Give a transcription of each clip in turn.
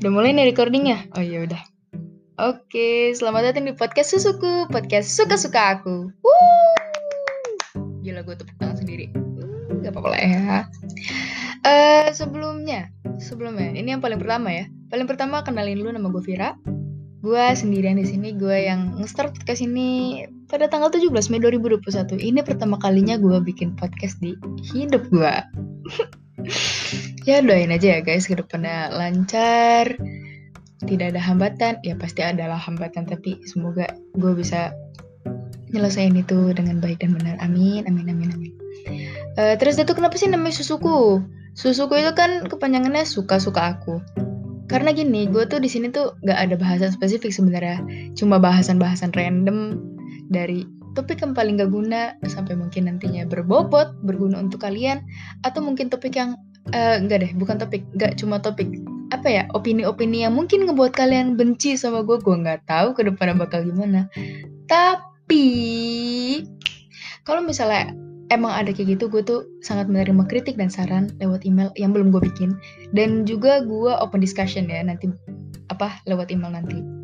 udah mulai nih recordingnya? Oh iya udah. Oke, selamat datang di podcast Susuku, podcast suka-suka aku. Woo! Gila gue tepuk tangan sendiri. Hmm, gak apa-apa lah ya. Uh, sebelumnya, sebelumnya, ini yang paling pertama ya. Paling pertama kenalin dulu nama gue Vira. Gue sendirian di sini, gue yang nge-start podcast ini pada tanggal 17 Mei 2021. Ini pertama kalinya gue bikin podcast di hidup gue. ya doain aja ya guys ke depannya lancar tidak ada hambatan. Ya pasti adalah hambatan tapi semoga gue bisa nyelesain itu dengan baik dan benar. Amin amin amin amin. Uh, terus itu kenapa sih namanya susuku? Susuku itu kan kepanjangannya suka suka aku. Karena gini gue tuh di sini tuh gak ada bahasan spesifik sebenarnya. Cuma bahasan-bahasan random dari topik yang paling gak guna sampai mungkin nantinya berbobot berguna untuk kalian atau mungkin topik yang uh, enggak deh bukan topik enggak cuma topik. Apa ya opini-opini yang mungkin ngebuat kalian benci sama gue gue nggak tahu ke depannya bakal gimana. Tapi kalau misalnya emang ada kayak gitu gue tuh sangat menerima kritik dan saran lewat email yang belum gue bikin. Dan juga gue open discussion ya nanti apa lewat email nanti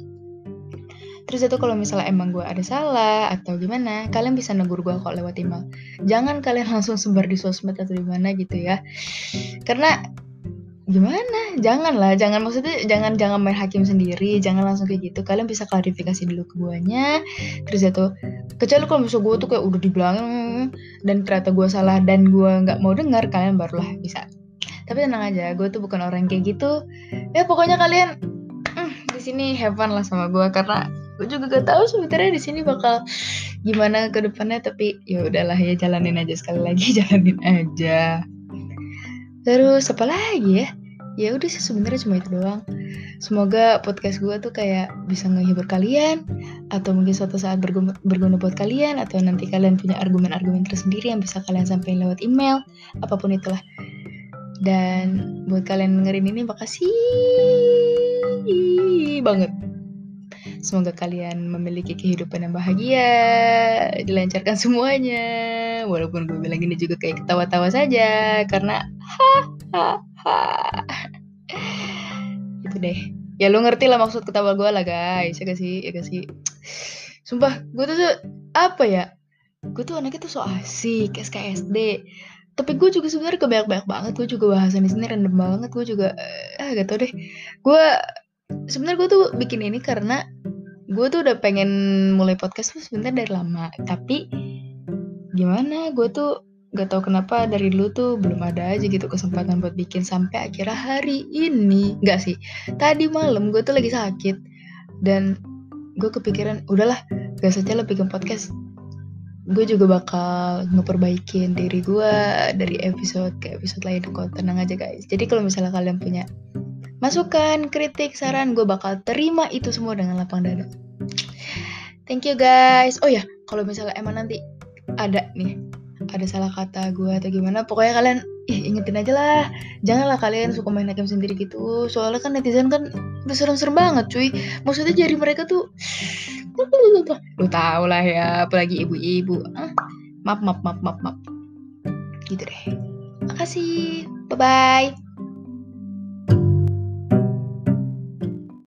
Terus itu kalau misalnya emang gue ada salah atau gimana, kalian bisa negur gue kok lewat email. Jangan kalian langsung sebar di sosmed atau di mana gitu ya. Karena gimana? Jangan lah jangan maksudnya jangan jangan main hakim sendiri jangan langsung kayak gitu. Kalian bisa klarifikasi dulu ke guanya. Terus itu kecuali kalau misalnya gue tuh kayak udah dibilang dan ternyata gue salah dan gue nggak mau dengar kalian barulah bisa. Tapi tenang aja gue tuh bukan orang kayak gitu. Ya pokoknya kalian mm, di sini have fun lah sama gue karena gue juga gak tahu sebenarnya di sini bakal gimana ke depannya tapi ya udahlah ya jalanin aja sekali lagi jalanin aja Terus apa lagi ya? Ya udah sih sebenarnya cuma itu doang. Semoga podcast gue tuh kayak bisa menghibur kalian atau mungkin suatu saat berguna, berguna buat kalian atau nanti kalian punya argumen-argumen tersendiri yang bisa kalian sampaikan lewat email apa pun itulah. Dan buat kalian dengerin ini makasih banget. Semoga kalian memiliki kehidupan yang bahagia, dilancarkan semuanya. Walaupun gue bilang gini juga kayak ketawa-tawa saja, karena ha ha ha. Itu deh. Ya lu ngerti lah maksud ketawa gue lah guys, ya gak sih? Ya gak sih? Sumpah, gue tuh, apa ya? Gue tuh anaknya tuh so asik, SKSD. Tapi gue juga sebenarnya kebanyak-banyak banget. Gue juga bahasan di sini random banget. Gue juga, ah gak tau deh. Gue sebenarnya gue tuh bikin ini karena gue tuh udah pengen mulai podcast tuh sebenarnya dari lama. Tapi gimana? Gue tuh gak tau kenapa dari dulu tuh belum ada aja gitu kesempatan buat bikin sampai akhirnya hari ini. Nggak sih. Tadi malam gue tuh lagi sakit. Dan gue kepikiran udahlah gak saja lo bikin podcast. Gue juga bakal ngeperbaikin diri gue dari episode ke episode lain. Kok tenang aja guys. Jadi kalau misalnya kalian punya masukan, kritik, saran, gue bakal terima itu semua dengan lapang dada. Thank you guys. Oh ya, kalau misalnya emang nanti ada nih, ada salah kata gue atau gimana, pokoknya kalian ih, ingetin aja lah. Janganlah kalian suka main hakim sendiri gitu. Soalnya kan netizen kan serem-serem banget cuy. Maksudnya jari mereka tuh, lu tau lah ya, apalagi ibu-ibu. Maaf, maaf, maaf, maaf, maaf. Gitu deh. Makasih. Bye-bye.